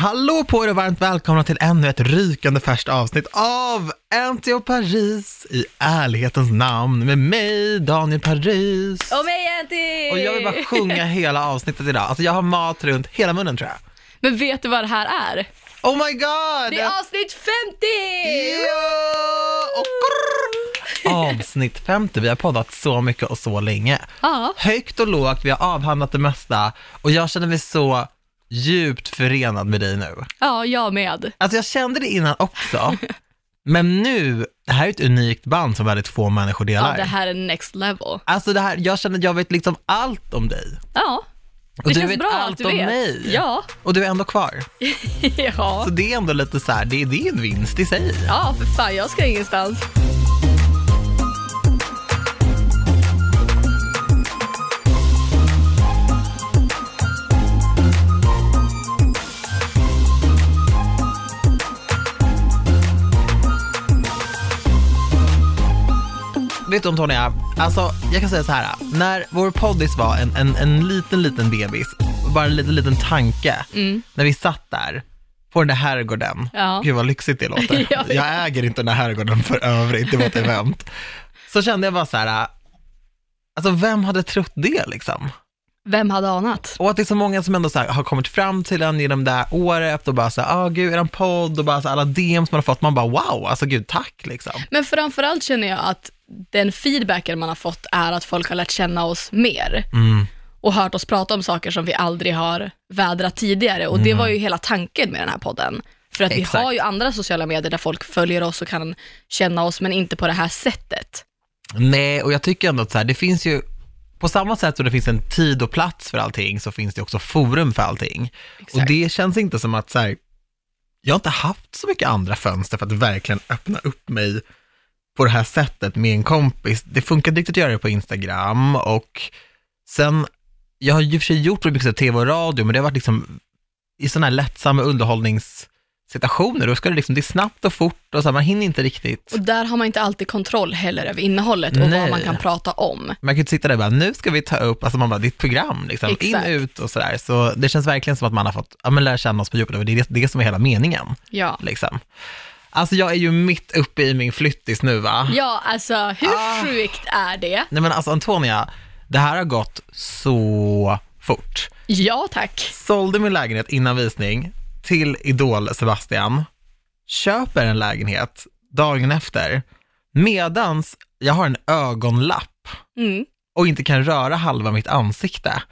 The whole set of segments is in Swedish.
Hallå på er och varmt välkomna till ännu ett rykande färskt avsnitt av och Paris i ärlighetens namn med mig, Daniel Paris. Och mig Anty! Och jag vill bara sjunga hela avsnittet idag. Alltså jag har mat runt hela munnen tror jag. Men vet du vad det här är? Oh my god! Det är avsnitt 50! Ja! Och Avsnitt 50, vi har poddat så mycket och så länge. Ja. Högt och lågt, vi har avhandlat det mesta och jag känner mig så djupt förenad med dig nu. Ja, jag med. Alltså jag kände det innan också, men nu, det här är ett unikt band som väldigt få människor Ja, delar. det här är next level. Alltså det här, jag känner att jag vet liksom allt om dig. Ja, Och det du känns vet bra allt att du om vet. mig. Ja, Och du är ändå kvar. ja. Så det är ändå lite så här, det, det är en vinst i sig. Ja, för fan, jag ska ingenstans. Vet du om Tonja, alltså jag kan säga så här, när vår poddis var en, en, en liten, liten bebis, bara en liten, liten tanke, när vi satt där på den där herrgården, Ja. gud vad lyxigt det låter. Ja. Jag äger inte den där herrgården för övrigt, det var ett event. Så kände jag bara så här, alltså vem hade trott det liksom? Vem hade anat? Och att det är så många som ändå så här, har kommit fram till en genom det här året och bara så här, ah gud, er podd och bara så alla DMs man har fått, man bara wow, alltså gud tack liksom. Men framförallt känner jag att den feedbacken man har fått är att folk har lärt känna oss mer Mm. och hört oss prata om saker som vi aldrig har vädrat tidigare. Och det var ju hela tanken med den här podden. För att Exakt. vi har ju andra sociala medier där folk följer oss och kan känna oss, men inte på det här sättet. Nej, och jag tycker ändå att så här, det finns ju, på samma sätt som det finns en tid och plats för allting, så finns det också forum för allting. Exakt. Och det känns inte som att så här, jag har inte haft så mycket andra fönster för att verkligen öppna upp mig på det här sättet med en kompis. Det funkar riktigt att göra det på Instagram och sen, jag har ju för sig gjort mycket tv och radio, men det har varit liksom i sådana här lättsamma underhållningssituationer, då ska det liksom, det är snabbt och fort och så här, man hinner inte riktigt. Och där har man inte alltid kontroll heller över innehållet och Nej. vad man kan prata om. Man kan ju inte sitta där och bara, nu ska vi ta upp, alltså man bara, ditt program, liksom, in, Exakt. ut och sådär. Så det känns verkligen som att man har fått, ja men lära känna oss på djupet, och det är det, det som är hela meningen, Ja. liksom. Alltså jag är ju mitt uppe i min flyttis nu va? Ja, alltså hur Ah. sjukt är det? Nej men alltså Antonia, det här har gått så fort. Ja, tack. Sålde min lägenhet innan visning till Idol Sebastian, köper en lägenhet dagen efter, medans jag har en ögonlapp Mm. och inte kan röra halva mitt ansikte.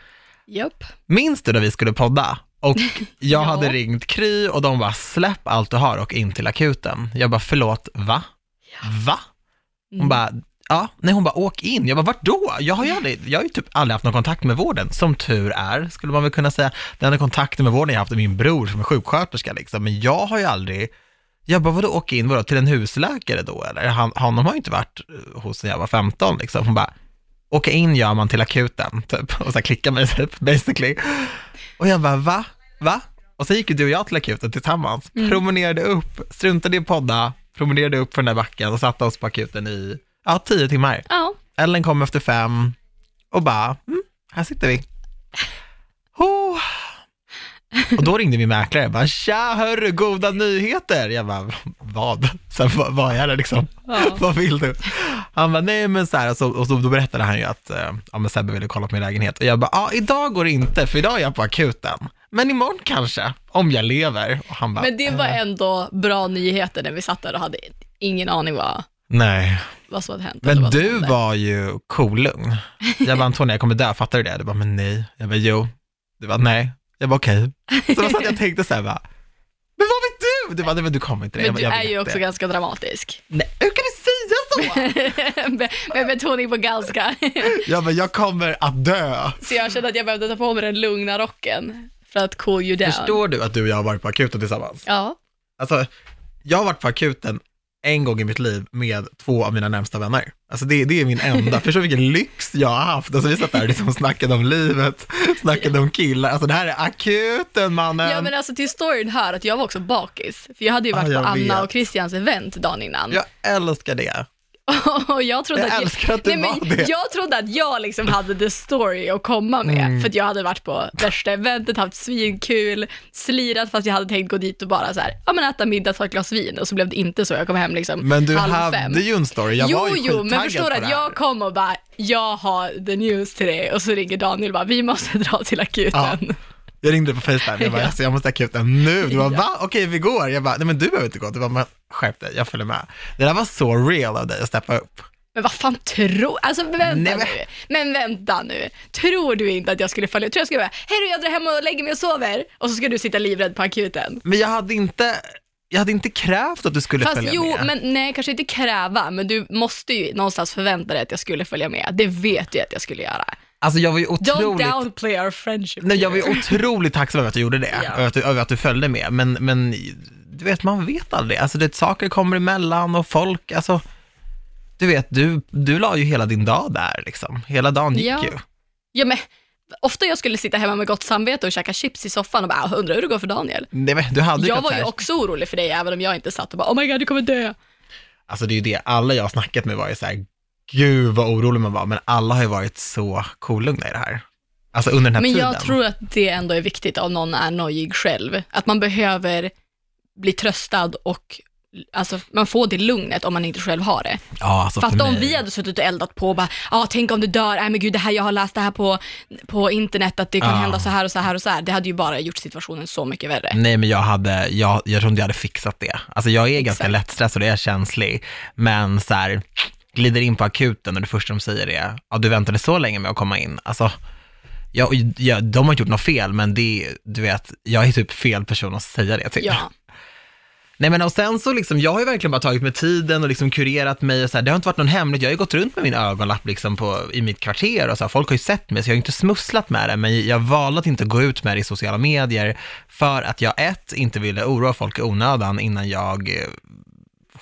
Japp. Minns du när vi skulle podda? Och jag Ja. hade ringt Kry och de bara, släpp allt du har och in till akuten. Jag bara, förlåt, va? Va? Hon Mm. bara, ja, nej hon bara, åk in. Jag bara, vart då? Jag har ju aldrig, jag har ju typ aldrig haft någon kontakt med vården. Som tur är, skulle man väl kunna säga. Den enda kontakten med vården jag haft är min bror som är sjuksköterska liksom. Men jag har ju aldrig, jag bara, vadå åka in, vadå, till en husläkare då eller? Han, honom har ju inte varit eh, hos när jag var 15 liksom. Hon bara, åka in gör man till akuten, typ. Och så klicka mig typ, basically. Och jag bara, va? Va? Och så gick ju du och jag till akuten tillsammans, promenerade upp, struntade i podda, promenerade upp för den där backen och satte oss på akuten i, ja, tio timmar. Ja. Ellen kom efter fem och bara, mm, här sitter vi. Oh. Och då ringde min mäklare och bara, tja hörru, goda nyheter. Jag bara, vad? Så här, vad, är det liksom? Ja. vad vill du? Han bara, nej men så här, och, så, och så, då berättade han ju att eh, ja, men Sebbe ville kolla på min lägenhet. Och jag bara, ja idag går det inte, för idag är jag på akuten. Men imorgon kanske, om jag lever. Och han bara, Men det var eh, ändå bra nyheter när vi satt där och hade ingen aning vad, Nej, vad som hade hänt. men du hände. var ju kolugn. Jag bara, Antonija jag kommer dö, fattar du det? Du bara, men nej. Jag bara, jo. Du bara, nej. Jag bara, okej. Så då satt jag och tänkte så här bara, men vad vet du? Du bara, nej men du kommer inte det. Men Jag du jag är ju också det. ganska dramatisk. Nej, hur kan du säga så? med, betoning på ganska. Jag bara, jag kommer att dö. Så jag kände att jag behövde ta på mig den lugna rocken för att cool you down. Förstår du att du och jag har varit på akuten tillsammans? Ja. Alltså, jag har varit på akuten en gång i mitt liv med två av mina närmsta vänner. Alltså det, det är min enda, förstår du vilken lyx jag har haft? Alltså vi satt där och liksom snackade om livet, snackade om killar, alltså det här är akuten mannen. ja, men alltså till storyn hör att jag var också bakis. För jag hade ju varit jag på Anna vet. och Christians event dagen innan. Jag älskar det. Och jag trodde Jag att älskar att det nej, men var det. Jag trodde att jag liksom hade the story att komma med, Mm. för att jag hade varit på värsta eventet, haft svinkul, slirat fast jag hade tänkt gå dit och bara så här, ja men äta middag, ta ett glas vin och så blev det inte så, jag kom hem liksom Men du halv hade fem. ju en story, jag jo, var ju jo, men förstår du att jag kom och bara, jag har the news till dig och så ringer Daniel och bara, vi måste dra till akuten. Jag ringde på Facetime, jag bara, alltså, jag måste akuten nu. Du bara, va? Okej, vi går. Jag bara, nej men du behöver inte gå. Du bara, men skärp dig, jag följer med. Det där var så real av dig att steppa upp. Men vad fan tror, alltså vänta Nej, men- nu, men vänta nu, tror du inte att jag skulle följa, tror jag skulle bara, hej då jag drar hem och lägger mig och sover, och så ska du sitta livrädd på akuten. Men jag hade inte, jag hade inte krävt att du skulle Fast följa jo, med. men nej, kanske inte kräva, men du måste ju någonstans förvänta dig att jag skulle följa med. Det vet du att jag skulle göra. Alltså jag var ju Don't otroligt... downplay our friendship. Nej, jag var ju otroligt tacksam över att du gjorde det, Ja. över, att du, över att du följde med. Men, men du vet, man vet aldrig. Alltså det, saker kommer emellan och folk, alltså, du vet, du, du la ju hela din dag där liksom. Hela dagen gick Ja. ju. Ja, men ofta jag skulle sitta hemma med gott samvete och käka chips i soffan och bara, "Ah, undrar hur det går för Daniel. Nej, men du hade Jag var ju också orolig för dig, även om jag inte satt och bara, oh my god, du kommer dö. Alltså det är ju det, alla jag har snackat med var ju så här, gud vad orolig man var, men alla har ju varit så kolugna i det här. Alltså under den här Men tiden. jag tror att det ändå är viktigt om någon är nojig själv. Att man behöver bli tröstad och alltså, man får det lugnet om man inte själv har det. Ja, alltså att om mig. vi hade suttit och eldat på och bara, ja tänk om du dör, nej men gud det här, jag har läst det här på, på internet att det kan Ja. hända så här och så här och så här. Det hade ju bara gjort situationen så mycket värre. Nej, men jag hade, jag, jag tror inte jag hade fixat det. Alltså jag är ganska lättstressad och jag är känslig, men så här, glider in på akuten och det första de säger är, ja du väntade så länge med att komma in. Alltså, jag, jag, de har gjort något fel, men det, du vet, jag är typ fel person att säga det till. Ja, Nej men och sen så liksom, jag har ju verkligen bara tagit mig tiden och liksom kurerat mig och så här, det har inte varit någon hemlighet, jag har ju gått runt med min ögonlapp liksom på, i mitt kvarter och så här, folk har ju sett mig så jag har ju inte smusslat med det, men jag valde att inte gå ut med det i sociala medier för att jag ett, inte ville oroa folk i onödan innan jag eh,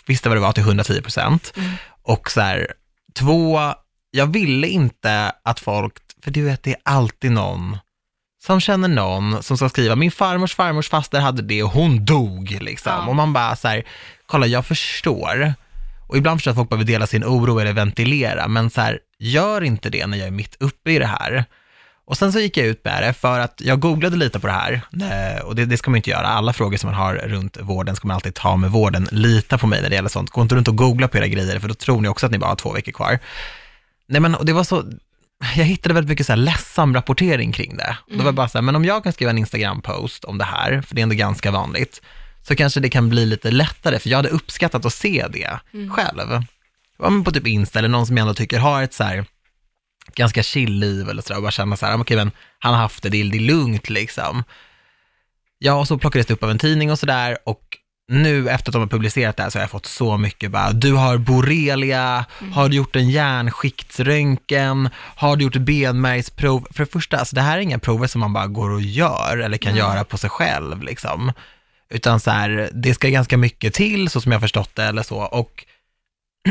visste vad det var till 110 procent och så här, två, jag ville inte att folk, för du vet det är alltid någon som känner någon som ska skriva, min farmors farmors faster hade det och hon dog liksom. Ja. Och man bara så här, kolla jag förstår. Och ibland förstår jag att folk behöver dela sin oro eller ventilera, men så här, gör inte det när jag är mitt uppe i det här. Och sen så gick jag ut med det för att jag googlade lite på det här eh, och det, det ska man inte göra. Alla frågor som man har runt vården ska man alltid ta med vården. Lita på mig när det gäller sånt. Gå inte runt och googla på era grejer för då tror ni också att ni bara har två veckor kvar. Nej men och det var så, jag hittade väldigt mycket så här ledsam rapportering kring det. Mm. Då var bara så här, men om jag kan skriva en Instagram-post om det här, för det är ändå ganska vanligt, så kanske det kan bli lite lättare, för jag hade uppskattat att se det själv. Ja, men på typ Insta eller någon som jag ändå tycker har ett så här ganska chill liv eller sådär och bara känna så här, "Ah, okej men han har haft det, det är, lugnt liksom. Ja, och så plockades det upp av en tidning och sådär och nu efter att de har publicerat det här så har jag fått så mycket bara, du har borrelia, har du gjort en hjärnskiktsröntgen, har du gjort benmärgsprov? För det första, alltså det här är inga prover som man bara går och gör eller kan Nej. göra på sig själv liksom. Utan så här, det ska ganska mycket till så som jag förstått det eller så och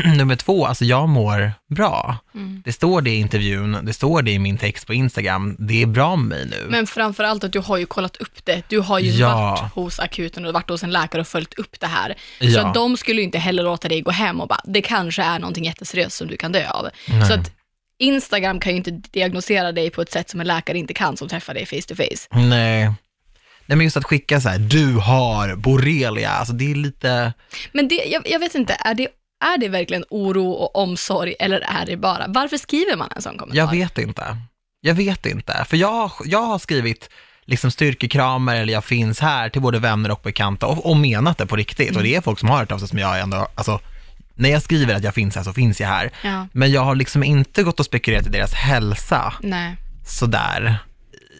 nummer två, alltså jag mår bra. Mm. Det står det i intervjun, det står det i min text på Instagram, det är bra med mig nu. Men framför allt att du har ju kollat upp det. Du har ju Ja. varit hos akuten och varit hos en läkare och följt upp det här. Så Ja. att de skulle ju inte heller låta dig gå hem och bara, det kanske är någonting jätteseriöst som du kan dö av. Nej. Så att Instagram kan ju inte diagnosera dig på ett sätt som en läkare inte kan som träffar dig face to face. Nej. Nej men just att skicka så här, du har borrelia, alltså det är lite, Men det, jag, jag vet inte, är det, är det verkligen oro och omsorg eller är det bara, varför skriver man en sån kommentar? jag vet inte. Jag vet inte, för jag, jag har skrivit liksom styrkekramar eller jag finns här till både vänner och bekanta och, och menat det på riktigt. Och det är folk som har hört av sig som jag ändå, alltså när jag skriver att jag finns här så finns jag här. Ja, Men jag har liksom inte gått och spekulerat i deras hälsa nej. sådär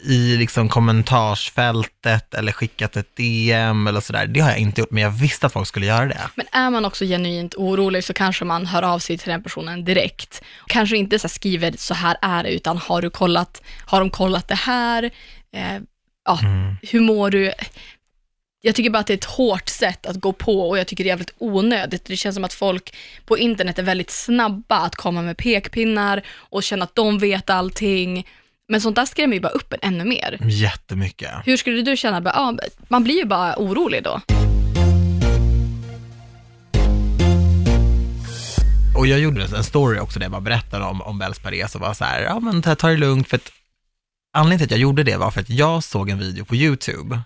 i liksom kommentarsfältet eller skickat ett DM eller sådär. Det har jag inte gjort, men jag visste att folk skulle göra det. Men är man också genuint orolig så kanske man hör av sig till den personen direkt. Kanske inte så skriver så här är det, utan har du kollat, har de kollat det här? Eh, ja, hur mår du? Jag tycker bara att det är ett hårt sätt att gå på och jag tycker det är jävligt onödigt. Det känns som att folk på internet är väldigt snabba att komma med pekpinnar och känna att de vet allting. Men sånt där skrämmer ju bara upp en ännu mer. Jättemycket. Hur skulle du känna? Ja, man blir ju bara orolig då. och jag gjorde en story också där jag bara berättade om, om Bells Paris och var så här, ja men ta ta det lugnt, för att anledningen till att jag gjorde det var för att jag såg en video på YouTube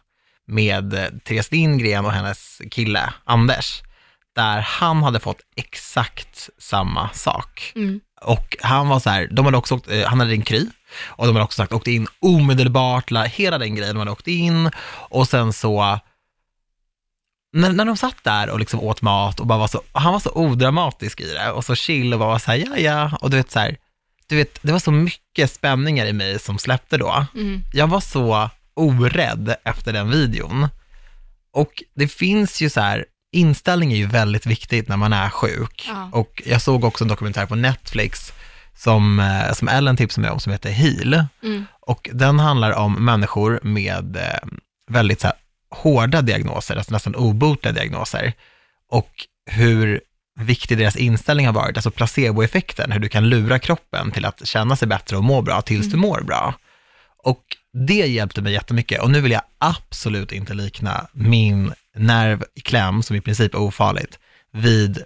med eh, Therese Lindgren och hennes kille Anders, där han hade fått exakt samma sak. Mm. Och han var så här, de hade också åkt, eh, han hade en kry och de hade också sagt åkt in omedelbart, la- hela den grejen, de hade åkt in och sen så när, när de satt där och liksom åt mat och bara var så, han var så odramatisk i det och så chill och bara så här, ja ja, och du vet så här, du vet, det var så mycket spänningar i mig som släppte då. Mm. Jag var så orädd efter den videon. Och det finns ju så här, inställning är ju väldigt viktigt när man är sjuk. Ja. Och jag såg också en dokumentär på Netflix som, eh, som Ellen tipsade mig om som heter Heal. Mm. Och den handlar om människor med eh, väldigt så här, hårda diagnoser, alltså nästan obotliga diagnoser. Och hur viktig deras inställning har varit, alltså placeboeffekten, hur du kan lura kroppen till att känna sig bättre och må bra tills du mår bra. Och det hjälpte mig jättemycket och nu vill jag absolut inte likna min nerv i kläm, som i princip är ofarligt, vid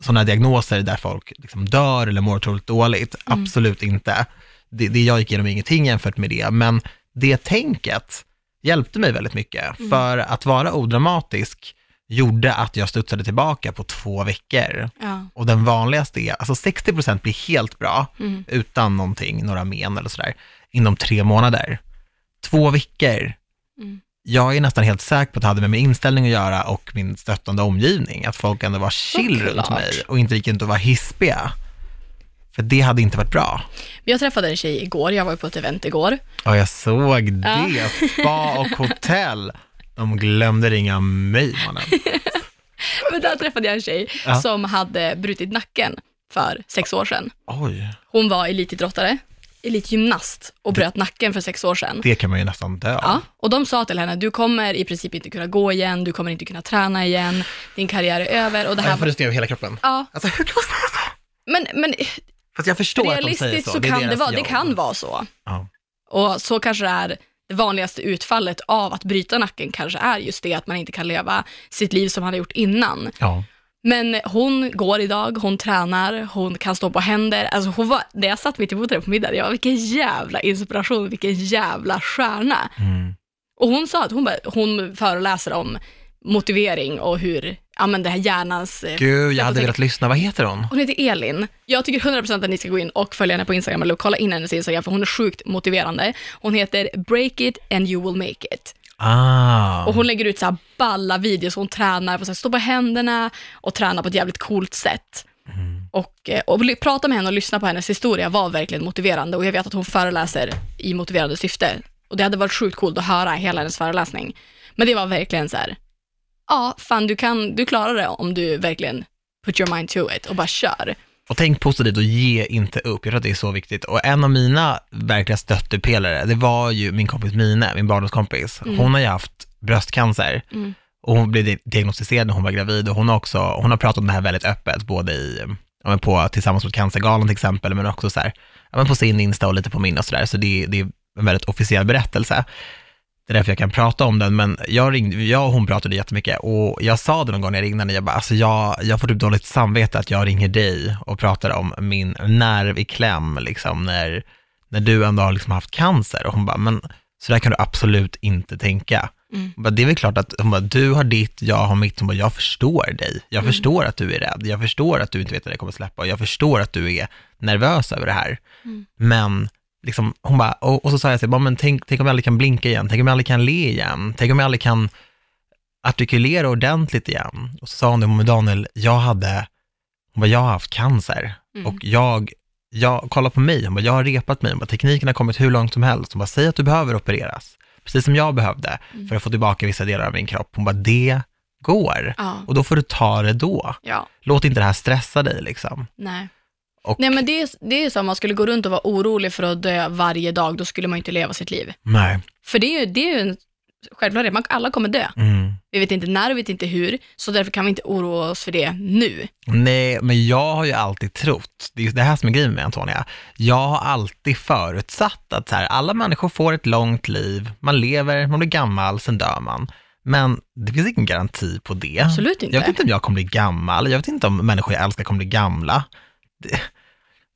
sådana diagnoser där folk liksom dör eller mår otroligt dåligt. Absolut inte. Det, det jag gick igenom är ingenting jämfört med det, men det tänket hjälpte mig väldigt mycket. För att vara odramatisk gjorde att jag studsade tillbaka på två veckor. Ja. Och den vanligaste är, alltså 60% blir helt bra, Mm. utan någonting, några men eller sådär, inom tre månader. Två veckor. Jag är nästan helt säker på att det hade med min inställning att göra och min stöttande omgivning, att folk ändå var chill runt Såklart. mig och inte gick runt och var hispiga. För det hade inte varit bra. Jag träffade en tjej igår, jag var på ett event igår. Ja, jag såg Ja. det. Spa och hotell. De glömde ringa mig, mannen. Men där träffade jag en tjej Ja. som hade brutit nacken för sex år sedan. Oj, Hon var elitidrottare, elitgymnast och bröt nacken för sex år sedan. det kan man ju nästan dö Ja, och de sa till henne, du kommer i princip inte kunna gå igen, du kommer inte kunna träna igen, din karriär är över och det här Jag får rysningar över hela kroppen. Ja, Alltså, hur kan man säga så? men, men Fast jag förstår att de säger realistiskt så. så, Det kan det vara, det kan vara så. Ja. Och så kanske det är det vanligaste utfallet av att bryta nacken kanske är just det att man inte kan leva sitt liv som man hade gjort innan. Ja. Men hon går idag, hon tränar, hon kan stå på händer. Alltså hon var, när jag satt mitt emot henne på middagen, jag var vilken jävla inspiration, vilken jävla stjärna. Mm. Och hon sa att hon, bara, hon föreläser om motivering och hur, ja men det här hjärnans... eh, Gud, jag hade velat lyssna. Vad heter hon? Hon heter Elin. Jag tycker 100% att ni ska gå in och följa henne på Instagram eller kolla in hennes Instagram för hon är sjukt motiverande. Hon heter Break it and you will make it. Ah. Och hon lägger ut så här balla videos, hon tränar på så här, stå på händerna och tränar på ett jävligt coolt sätt. Och, eh, och bli- prata med henne och lyssna på hennes historia var verkligen motiverande och jag vet att hon föreläser i motiverande syfte. Och det hade varit sjukt coolt att höra hela hennes föreläsning. Men det var verkligen så här, ja, fan du kan, du klarar det om du verkligen put your mind to it och bara kör. Och tänk positivt och ge inte upp. Jag tror att det är så viktigt. Och en av mina verkliga stöttepelare, det var ju min kompis Mine, min barndomskompis. Hon har ju haft bröstcancer. Mm. Och hon blev di- diagnostiserad när hon var gravid och hon har också, hon har pratat om det här väldigt öppet, både i, men på Tillsammans mot cancergalan till exempel, men också så här, men på sin Insta och lite på min och sådär, så det, det är en väldigt officiell berättelse. Det är därför jag kan prata om den, men jag, ringde, jag och hon pratade jättemycket och jag sa det någon gång när jag ringde henne, jag bara, alltså jag, jag får typ dåligt samvete att jag ringer dig och pratar om min nerv i kläm, liksom, när, när du ändå har liksom haft cancer. Och hon bara, men så där kan du absolut inte tänka. Mm. Bara, det är väl klart att hon bara, du har ditt, jag har mitt. Hon bara, jag förstår dig. Jag förstår att du är rädd. Jag förstår att du inte vet när det kommer släppa. Och jag förstår att du är nervös över det här. Mm. Men liksom, hon bara, och, och så sa jag så här, men tänk, tänk om jag aldrig kan blinka igen. Tänk om jag aldrig kan le igen. Tänk om jag aldrig kan artikulera ordentligt igen. Och så sa hon det, men Daniel, jag hade, hon bara, jag har haft cancer. Mm. Och jag, jag, kolla på mig, hon bara, jag har repat mig. Hon bara, tekniken har kommit hur långt som helst. Hon bara, säg att du behöver opereras. Precis som jag behövde Mm. för att få tillbaka vissa delar av min kropp. Hon bara, det går. Ja, Och då får du ta det då. ja, Låt inte det här stressa dig liksom. nej. Och, Nej men det är, det är som om man skulle gå runt och vara orolig för att dö varje dag, då skulle man ju inte leva sitt liv. nej. För det är ju, det är ju en självklarhet, man, alla kommer dö. Mm. Vi vet inte när, vi vet inte hur, så därför kan vi inte oroa oss för det nu. Nej, men jag har ju alltid trott, det är det här som är grejen med Antonia, jag har alltid förutsatt att så här, alla människor får ett långt liv, man lever, man blir gammal, sen dör man. Men det finns ingen garanti på det. Absolut inte. Jag vet inte om jag kommer bli gammal, jag vet inte om människor jag älskar kommer bli gamla.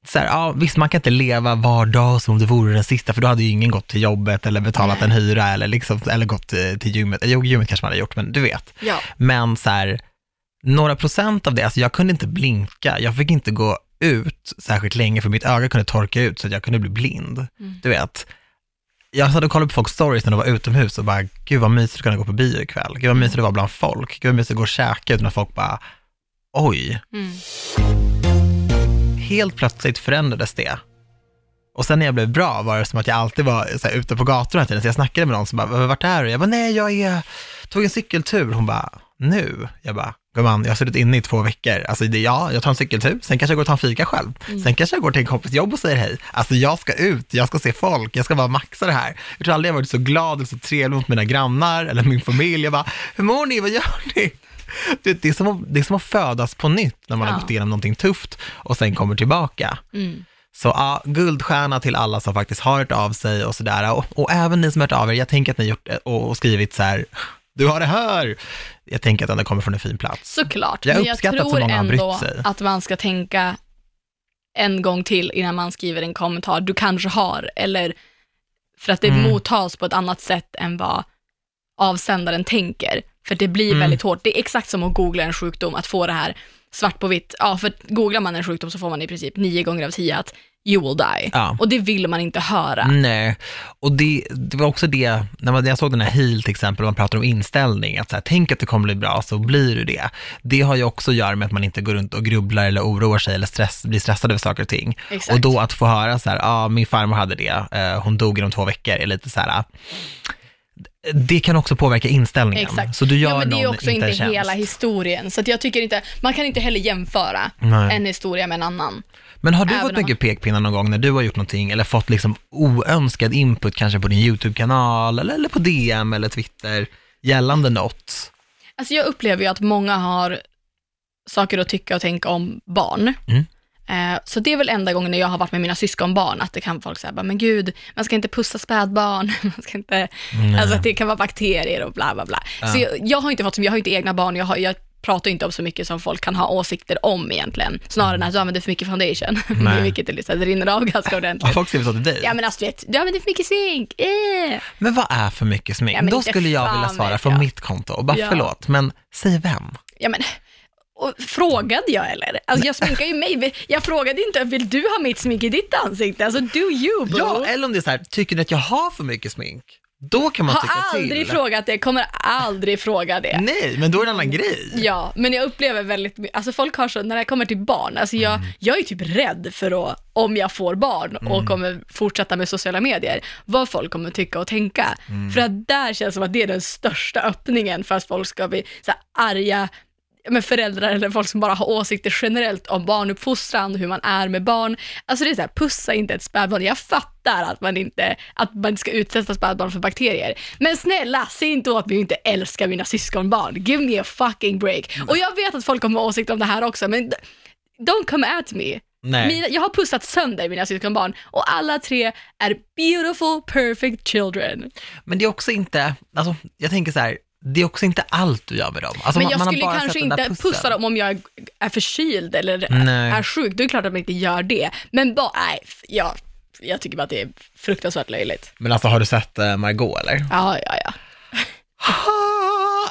Så här, ja, visst, man kan inte leva var dag som om det vore den sista, för då hade ju ingen gått till jobbet eller betalat en hyra eller, liksom, eller gått till, till gymmet. Jo, gymmet kanske man hade gjort, men du vet. Ja. Men så här, några procent av det, alltså jag kunde inte blinka, jag fick inte gå ut särskilt länge för mitt öga kunde torka ut så att jag kunde bli blind. Du vet. Jag satt och kollade på folks stories när de var utomhus och bara, gud vad mysigt att kunna gå på bio ikväll. Gud vad mysigt det var bland folk. Gud vad mysigt att gå och käka utan att folk bara, oj. Mm. Helt plötsligt förändrades det. Och sen när jag blev bra var det som att jag alltid var så här, ute på gatorna hela tiden. Så jag snackade med någon som bara, vart är du? Jag bara, nej jag är, tog en cykeltur. Hon bara, nu? Jag bara, gumman, jag har suttit inne i två veckor. Alltså det, ja, jag tar en cykeltur, sen kanske jag går och tar en fika själv. Sen kanske jag går till en kompis jobb och säger hej. Alltså jag ska ut, jag ska se folk, jag ska bara maxa det här. Jag tror aldrig jag varit så glad och så trevlig mot mina grannar eller min familj. Jag bara, hur mår ni, vad gör ni? Du vet, Det är, som att, det är som att födas på nytt när man har Ja. gått igenom någonting tufft och sen kommer tillbaka. Mm. Så ja, guldstjärna till alla som faktiskt har hört av sig och sådär. Och, och även ni som har hört av er, jag tänker att ni har gjort och, och skrivit så här, du har det här. Jag tänker att den kommer från en fin plats. Såklart, Jag men jag tror har ändå att man ska tänka en gång till innan man skriver en kommentar. Du kanske har, eller för att det Mm. mottas på ett annat sätt än vad avsändaren tänker. För det blir Mm. väldigt hårt. Det är exakt som att googla en sjukdom, att få det här svart på vitt. Ja, för googlar man en sjukdom så får man i princip nio gånger av tio att you will die. Ja. Och det vill man inte höra. Nej, och det, det var också det, när, man, när jag såg den här Heal till exempel, man pratar om inställning, att så här, tänk att det kommer bli bra så blir du det. Det har ju också att göra med att man inte går runt och grubblar eller oroar sig eller stress, blir stressad över saker och ting. Exakt. Och då att få höra så här, ja ah, min farmor hade det, eh, hon dog inom två veckor, är lite så här, det kan också påverka inställningen. Exakt. Så du gör ja, men det är också inte inte hela historien, så jag tycker inte, man kan inte heller jämföra Nej. en historia med en annan. Men har du Även fått mycket pekpinnar någon gång när du har gjort någonting eller fått liksom oönskad input kanske på din YouTube-kanal eller, eller på DM eller Twitter gällande något? Alltså jag upplever ju att många har saker att tycka och tänka om barn. Mm. Eh, Så det är väl enda gången när jag har varit med mina syskonbarn, att det kan folk säga, men gud, man ska inte pussa spädbarn, man ska inte, alltså att det kan vara bakterier och bla bla bla. Så jag, jag har inte fått, jag har inte egna barn, jag, har, jag pratar inte om så mycket som folk kan ha åsikter om egentligen, snarare än att du använder för mycket foundation, Nej. vilket är liksom, det rinner av ganska Har ordentligt. folk skrivit så till dig? Ja men alltså du vet, du använder för mycket smink, eh. Men vad är för mycket smink? Ja, Då skulle jag vilja svara från jag. mitt konto. Och bara Ja. förlåt, men säg vem? Ja men, och frågade jag eller? Alltså jag sminkar ju mig. Jag frågade inte, vill du ha mitt smink i ditt ansikte? Alltså do you bro? Ja, eller om det är så här, tycker ni att jag har för mycket smink? Då kan man tycka har aldrig till. frågat det, kommer aldrig fråga det. Nej, men då är det en annan grej. Ja, men jag upplever väldigt mycket, alltså folk har så, när det kommer till barn, alltså jag, Mm. jag är typ rädd för att, om jag får barn och kommer fortsätta med sociala medier, vad folk kommer tycka och tänka. Mm. För att där känns det som att det är den största öppningen för att folk ska bli så här arga med föräldrar eller folk som bara har åsikter generellt om barnuppfostran, hur man är med barn. Alltså det är så här, pussa inte ett spädbarn. Jag fattar att man inte, att man inte ska utsätta spädbarn för bakterier. Men snälla, se inte åt mig att inte älska mina syskonbarn. Give me a fucking break. Och jag vet att folk kommer ha åsikter om det här också, men don't come at me. Nej. Mina, jag har pussat sönder mina syskonbarn och alla tre är beautiful, perfect children. Men det är också inte, alltså jag tänker så här, det är också inte allt du gör med dem. Alltså, men man- jag man har skulle bara kanske inte pussa dem om jag är förkyld eller Nej. är sjuk. Då är det klart att man inte gör det. Men bara, nej, jag, jag tycker bara att det är fruktansvärt löjligt. Men alltså har du sett eh, Margot eller? Ja, ja, ja.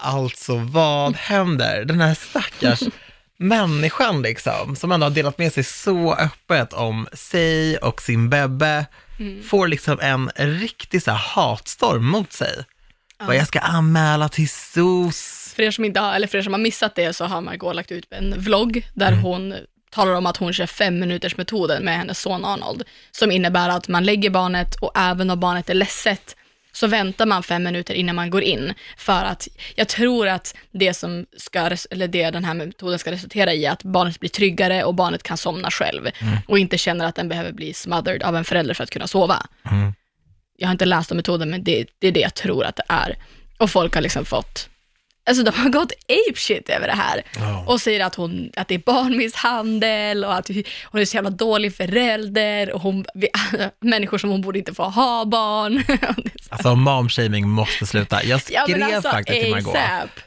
Alltså vad händer? Den här stackars människan liksom, som ändå har delat med sig så öppet om sig och sin bebbe, Mm. får liksom en riktig så här hatstorm mot sig. Vad jag ska anmäla till SOS. För er som inte har, eller för er som har missat det så har Margot lagt ut en vlogg där Mm. hon talar om att hon kör fem minuters metoden med hennes son Arnold, som innebär att man lägger barnet och även om barnet är ledset så väntar man fem minuter innan man går in. För att jag tror att det som ska, eller det den här metoden ska resultera i att barnet blir tryggare och barnet kan somna själv och inte känner att den behöver bli smothered av en förälder för att kunna sova. Mm. Jag har inte läst om metoden, men det, det är det jag tror att det är. Och folk har liksom fått Alltså de har gått apeshit över det här. Ja. Och säger att, hon, att det är barnmisshandel och att hon är så jävla dålig förälder och hon, vi, människor som hon borde inte få ha barn. Alltså momshaming måste sluta. Jag Ja, skrev men alltså, faktiskt till Margot.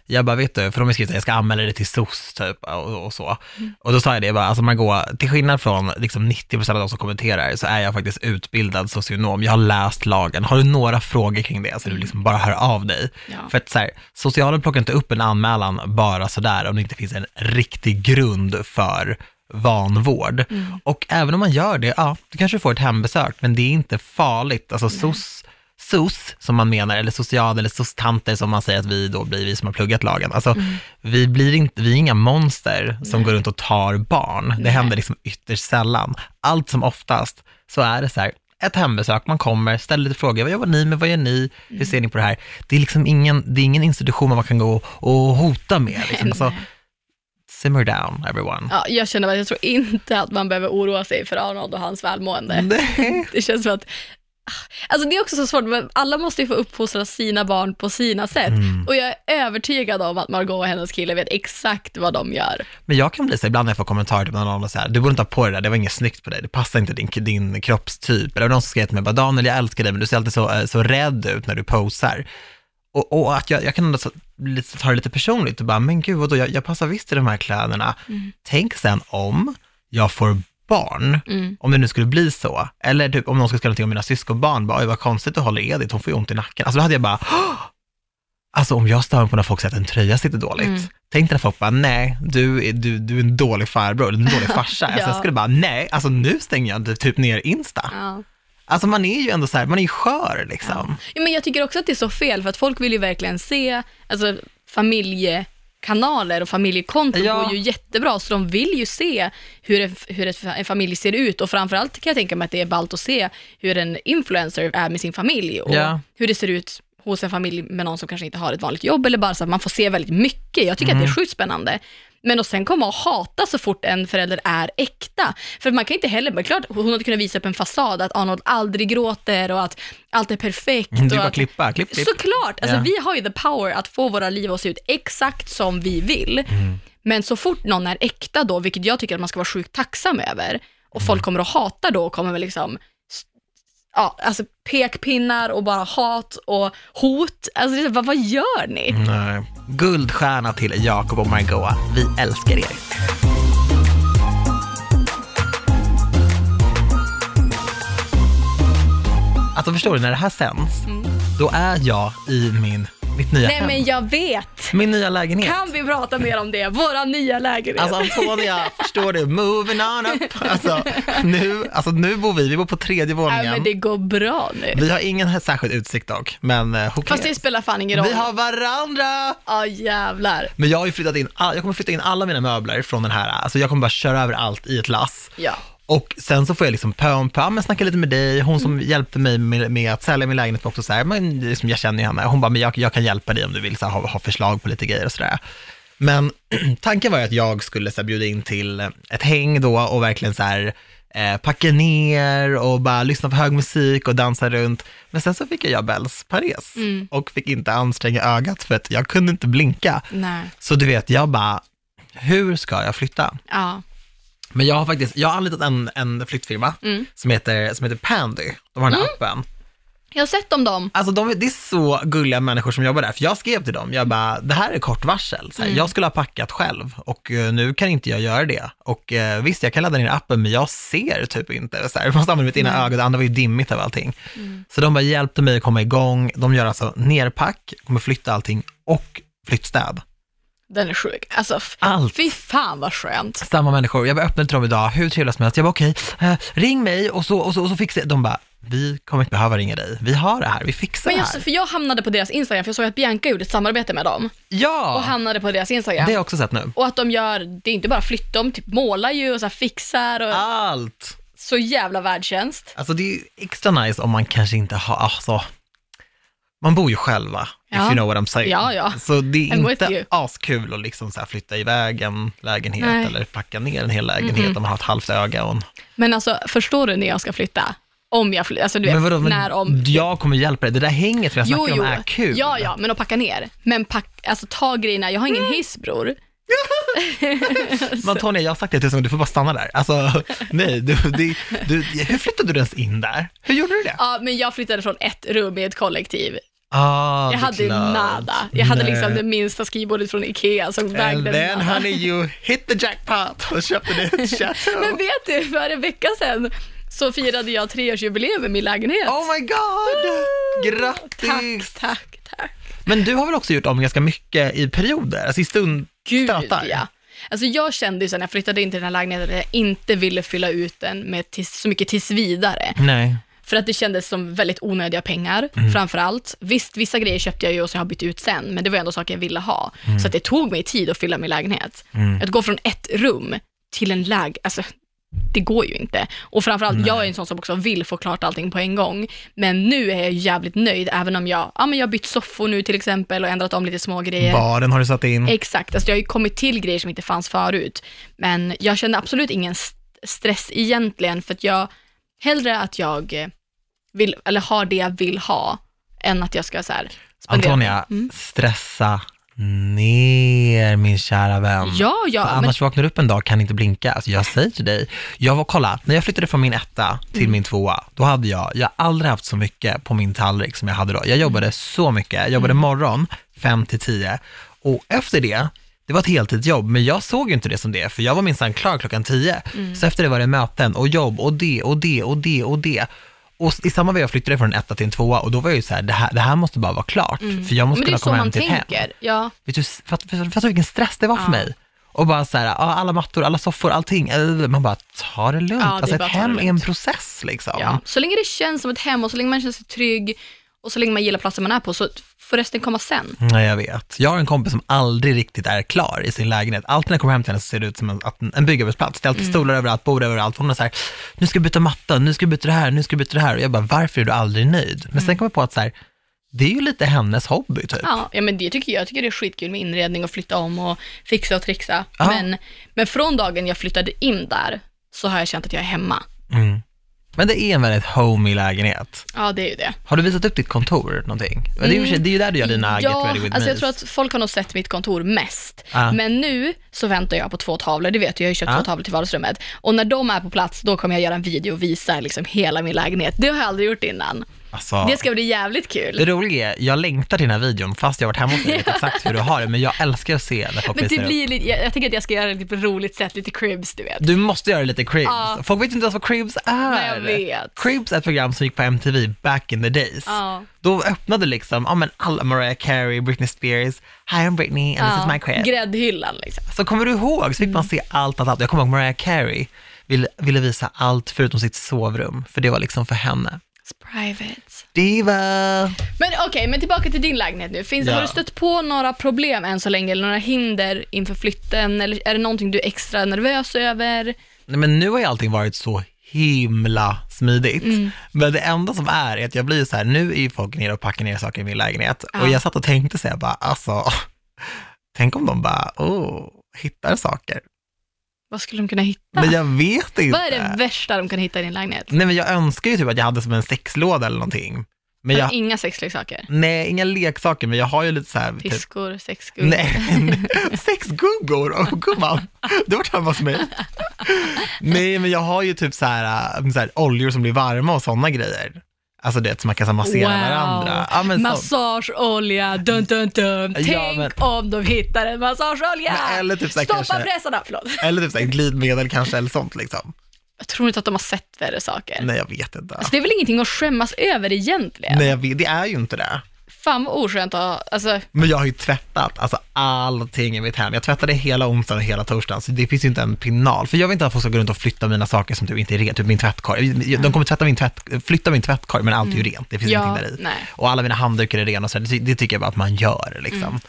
Jag bara, vet du, för de har skrivit att jag ska anmäla det till SOS typ och, och så. Mm. Och då sa jag det, jag bara, alltså Margot, till skillnad från liksom 90% av de som kommenterar så är jag faktiskt utbildad socionom. Jag har läst lagen. Har du några frågor kring det så du liksom bara hör av dig. Ja. För att så här, socialen plockar inte upp en anmälan bara sådär om det inte finns en riktig grund för vanvård. Mm. Och även om man gör det, ja, du kanske får ett hembesök, men det är inte farligt. Alltså SOS, SOS som man menar, eller social eller SOS-tanter som man säger att vi då blir, vi som har pluggat lagen. Alltså, Mm. vi, blir inte, vi är inga monster som går runt och tar barn. Det Nej. händer liksom ytterst sällan. Allt som oftast så är det så här, ett hembesök, man kommer, ställer lite frågor, vad jobbar ni med, vad gör ni, hur ser ni på det här? Det är liksom ingen, det är ingen institution man kan gå och hota med. Liksom. Alltså, simmer down everyone. Ja, jag känner att jag tror inte att man behöver oroa sig för Arnold och hans välmående. Nej. Det känns som att Alltså det är också så svårt, men alla måste ju få uppfostra sina barn på sina sätt. Mm. Och jag är övertygad om att Margot och hennes kille vet exakt vad de gör. Men jag kan bli så ibland när jag får kommentarer till någon och så här, du borde inte ha på dig det där, det var inget snyggt på dig, det passar inte din, din kroppstyp. Eller någon som skrev till mig, bara, Daniel jag älskar dig men du ser alltid så, eh, så rädd ut när du posar. Och, och att jag, jag kan ändå ta det lite personligt och bara, men gud vadå, jag, jag passar visst i de här kläderna. Tänk sen om jag får barn, Mm. om det nu skulle bli så, eller typ om någon skulle skriva någonting om mina syskonbarn, bara, oj vad konstigt du håller Edith, hon får ju ont i nacken. Alltså då hade jag bara! Alltså om jag stör mig på när folk säger att en tröja sitter dåligt, Mm. tänk när folk bara, nej, du är, du, du är en dålig farbror, eller en dålig farsa. Alltså jag Ja. skulle bara, nej, alltså nu stänger jag typ ner Insta. Ja. Alltså man är ju ändå så här, man är ju skör liksom. Ja, men jag tycker också att det är så fel, för att folk vill ju verkligen se, alltså familjekanaler och familjekonton Ja. går ju jättebra, så de vill ju se hur, en, hur en familj ser ut och framförallt kan jag tänka mig att det är ballt att se hur en influencer är med sin familj och Ja. hur det ser ut hos en familj med någon som kanske inte har ett vanligt jobb eller bara så att man får se väldigt mycket. Jag tycker att det Mm. är sjukt spännande. Men att sen komma och hata så fort en förälder är äkta. För man kan inte heller, men klart hon hade kunnat visa upp en fasad att Arnold aldrig gråter och att allt är perfekt. Du och bara att, klippa, klipp, klipp. Såklart, alltså Ja. vi har ju the power att få våra liv att se ut exakt som vi vill. Mm. Men så fort någon är äkta då, vilket jag tycker att man ska vara sjukt tacksam över, och Mm. folk kommer att hata då och kommer väl liksom Ja, alltså pekpinnar och bara hat och hot. Alltså det är så, vad, vad gör ni? Nej. Guldstjärna till Jakob och Margot. Vi älskar er. Alltså förstår du, när det här sänds, då är jag i min, mitt nya. Nej hem. men jag vet. Min nya lägenhet. Kan vi prata mer om det? Våra nya lägenhet. Alltså Antonia, förstår du? Moving on up. Alltså nu, alltså nu bor vi, vi bor på tredje Nej våningen. men det går bra nu. Vi har ingen särskild utsikt dock, men uh, who Fast det spelar fan ingen roll. Vi har varandra! Ja jävlar. Men jag har ju flyttat in, all, jag kommer flytta in alla mina möbler från den här, alltså jag kommer bara köra över allt i ett lass. Ja. Och sen så får jag liksom pö om pö, men snacka lite med dig, hon Mm. som hjälpte mig med, med att sälja min lägenhet var också så här, men liksom, jag känner ju henne, hon bara, men jag, jag kan hjälpa dig om du vill så här, ha, ha förslag på lite grejer och sådär. Men tanken var ju att jag skulle så här, bjuda in till ett häng då och verkligen så här, eh, packa ner och bara lyssna på hög musik och dansa runt. Men sen så fick jag Bells Paris Mm. och fick inte anstränga ögat för att jag kunde inte blinka. Nej. Så du vet, jag bara, hur ska jag flytta? Ja. Men jag har faktiskt, jag har anlitat en, en flyttfirma Mm. som, heter, som heter Pandy. De har den här appen. Jag har sett om dem. Alltså de, det är så gulliga människor som jobbar där, för jag skrev till dem, jag bara, det här är kort varsel. Här, Jag skulle ha packat själv och eh, nu kan inte jag göra det. Och eh, visst, jag kan ladda ner appen, men jag ser typ inte. Så här, jag måste använda mitt ena öga, det andra var ju dimmigt av allting. Så de bara hjälpte mig att komma igång. De gör alltså nerpack, kommer flytta allting och flyttstäd. Den är sjuk. Alltså, Allt. fy fan vad skönt. Samma människor. Jag öppnade till dem idag, hur trevliga som helst. Jag bara okej, eh, ring mig och så, och så, och så fixar jag. De bara, vi kommer inte behöva ringa dig. Vi har det här, vi fixar Men det just, här. för jag hamnade på deras Instagram, för jag såg att Bianca gjorde ett samarbete med dem. Och Ja, hamnade på deras Instagram. det har jag också sett nu. Och att de gör, det är inte bara flytt, de typ målar ju och så fixar och Allt. så jävla världstjänst. Alltså det är ju extra nice om man kanske inte har, alltså, man bor ju själva, if Ja. you know what I'm saying. Ja, ja. Så det är I'm inte askul att liksom så flytta iväg en lägenhet Nej. eller packa ner en hel lägenhet om man har ett halvt öga och en... Men alltså, förstår du när jag ska flytta? Om jag flyttar, alltså du vet, vadå, när om... jag kommer hjälpa dig. Det där hänget som jag snackar om är kul. Ja, ja, men att packa ner. Men pack, alltså ta grejerna, jag har ingen hiss bror. Men Tonja, jag har sagt det tusen du får bara stanna där. Alltså, nej, du, du, du, hur flyttade du ens in där? Hur gjorde du det? Ja, men jag flyttade från ett rum i ett kollektiv. Ah, Jag hade klart. nada. Jag hade Nej. liksom det minsta skrivbordet från Ikea som And vägde then nada. honey you hit the jackpot och köpte det chateau. Men vet du, för en vecka sedan så firade jag treårsjubileum i min lägenhet. Oh my god! Grattis! Tack, tack, tack. Men du har väl också gjort om ganska mycket i perioder, alltså i stund Gud stötar? ja. Alltså jag kände ju sen när jag flyttade in till den här lägenheten att jag inte ville fylla ut den med tills, så mycket tills vidare. Nej. För att det kändes som väldigt onödiga pengar, Mm. framför allt. Visst, vissa grejer köpte jag ju och så har jag bytt ut sen, men det var ändå saker jag ville ha. Mm. Så att det tog mig tid att fylla min lägenhet. Att gå från ett rum till en läg, alltså det går ju inte. Och framförallt, jag är en sån som också vill få klart allting på en gång. Men nu är jag jävligt nöjd, även om jag, ja men jag har bytt soffor nu till exempel och ändrat om lite små grejer. Baren har du satt in. Exakt, alltså jag har ju kommit till grejer som inte fanns förut. Men jag kände absolut ingen st- stress egentligen, för att jag, hellre att jag eh, vill, eller har det jag vill ha, än att jag ska så här spendera- Antonia, Mm. stressa ner min kära vän. Ja, ja, För men annars vaknar du upp en dag kan inte blinka. Alltså jag säger till dig, jag var, kolla, när jag flyttade från min etta till Mm. min tvåa, då hade jag, jag har aldrig haft så mycket på min tallrik som jag hade då. Jag jobbade Mm. så mycket, jag jobbade morgon 5 till 10 och efter det, det var ett heltidsjobb, men jag såg ju inte det som det, för jag var minsann klar klockan 10. Mm. Så efter det var det möten och jobb och det och det och det och det. Och i samma veva flyttade jag från en etta till en tvåa och då var jag ju så här, det här, det här måste bara vara klart, för jag måste Mm. kunna komma hem till ett hem. tänker. Ja, Vet du, fattar fatt, fatt, vilken stress det var för Ja. mig? Och bara så här, alla mattor, alla soffor, allting. eh, Man bara, ta det lugnt. Ja, det alltså ett hem är en process liksom. ja. Så länge det känns som ett hem och så länge man känner sig trygg och så länge man gillar platsen man är på, så får resten komma sen. Nej, jag vet. Jag har en kompis som aldrig riktigt är klar i sin lägenhet. Alltid när jag kommer hem till henne så ser det ut som en, en byggarbetsplats. Det är alltid Mm. stolar överallt, bord överallt. Hon är så här, nu ska jag byta matta, nu ska jag byta det här, nu ska jag byta det här. Och jag bara, varför är du aldrig nöjd? Men sen kom jag på att så här, det är ju lite hennes hobby typ. Mm. Ja, ja men det tycker jag. Jag tycker det är skitkul med inredning och flytta om och fixa och trixa. Ja. Men, men från dagen jag flyttade in där så har jag känt att jag är hemma. Mm. Men det är en väldigt homey lägenhet. Ja, det är ju det. Har du visat upp ditt kontor någonting? Det, är ju, Mm. det är ju där du gör dina ja, Get Ready With alltså jag tror att folk har nog sett mitt kontor mest. Ja. Men nu så väntar jag på två tavlor, det vet du, jag har ju köpt Ja. två tavlor till vardagsrummet. Och när de är på plats, då kommer jag göra en video och visa liksom hela min lägenhet. Det har jag aldrig gjort innan. Alltså, Det ska bli jävligt kul. Det roliga är, jag längtar till den här videon fast jag har varit hemma och vet exakt hur du har det, men jag älskar att se när folk Men det blir lite, jag, jag tänker att jag ska göra det på ett roligt sätt, lite cribs, du vet. Du måste göra lite Cribs. Ja. Folk vet inte ens vad Cribs är. Nej, jag vet. Cribs är ett program som gick på MTV back in the days. Ja. Då öppnade liksom, ja men alla Mariah Carey, Britney Spears, Hi I'm Britney and this is my crib. Gräddhyllan liksom. Så kommer du ihåg, så fick man se allt, allt, allt. Jag kommer ihåg Mariah Carey ville, ville visa allt förutom sitt sovrum, för det var liksom för henne. It's private. Diva! Men okej, men tillbaka till din lägenhet nu. Finns, Ja. Har du stött på några problem än så länge, eller några hinder inför flytten, eller är det någonting du är extra nervös över? Nej, men nu har ju allting varit så himla smidigt. Mm. Men det enda som är, är att jag blir så här, nu är ju folk nere och packar ner saker i min lägenhet. Ja. Och jag satt och tänkte så här, bara, alltså, tänk om de bara, oh, hittar saker. Vad skulle de kunna hitta? Men jag vet inte. Vad är det värsta de kan hitta i din lägenhet? Nej men jag önskar ju typ att jag hade som en sexlåda eller någonting. Men jag, Inga sexleksaker? nej, inga leksaker, men jag har ju lite så här, typ, Piskor, sexguld? Nej, sexguggor, oh, gumman, du har varit hemma hos mig. Nej, men jag har ju typ så här, äh, så här oljor som blir varma och sådana grejer. Alltså det som man kan så massera varandra. Ja, men, Massageolja, dun dun dun. Tänk Ja, men- om de hittar en massageolja! Men eller typ så här Stoppa kanske- pressarna, förlåt. eller typ så här, glidmedel kanske, eller sånt liksom. Jag tror inte att de har sett värre saker. Nej, jag vet inte. Alltså, det är väl ingenting att skämmas över egentligen? Nej, jag vet, det är ju inte det. Fan vad oskönt att alltså, Men jag har ju tvättat, alltså allting i mitt hem. Jag tvättade hela onsdagen och hela torsdagen, så det finns ju inte en pinal. För jag vill inte att folk ska gå runt och flytta mina saker som typ inte är rent, typ min tvättkorg. De kommer tvätta min tvätt, flytta min tvättkorg, men allt är ju rent, det finns Ja, ingenting där i. nej. Och alla mina handdukar är rena och så, det, det tycker jag bara att man gör liksom.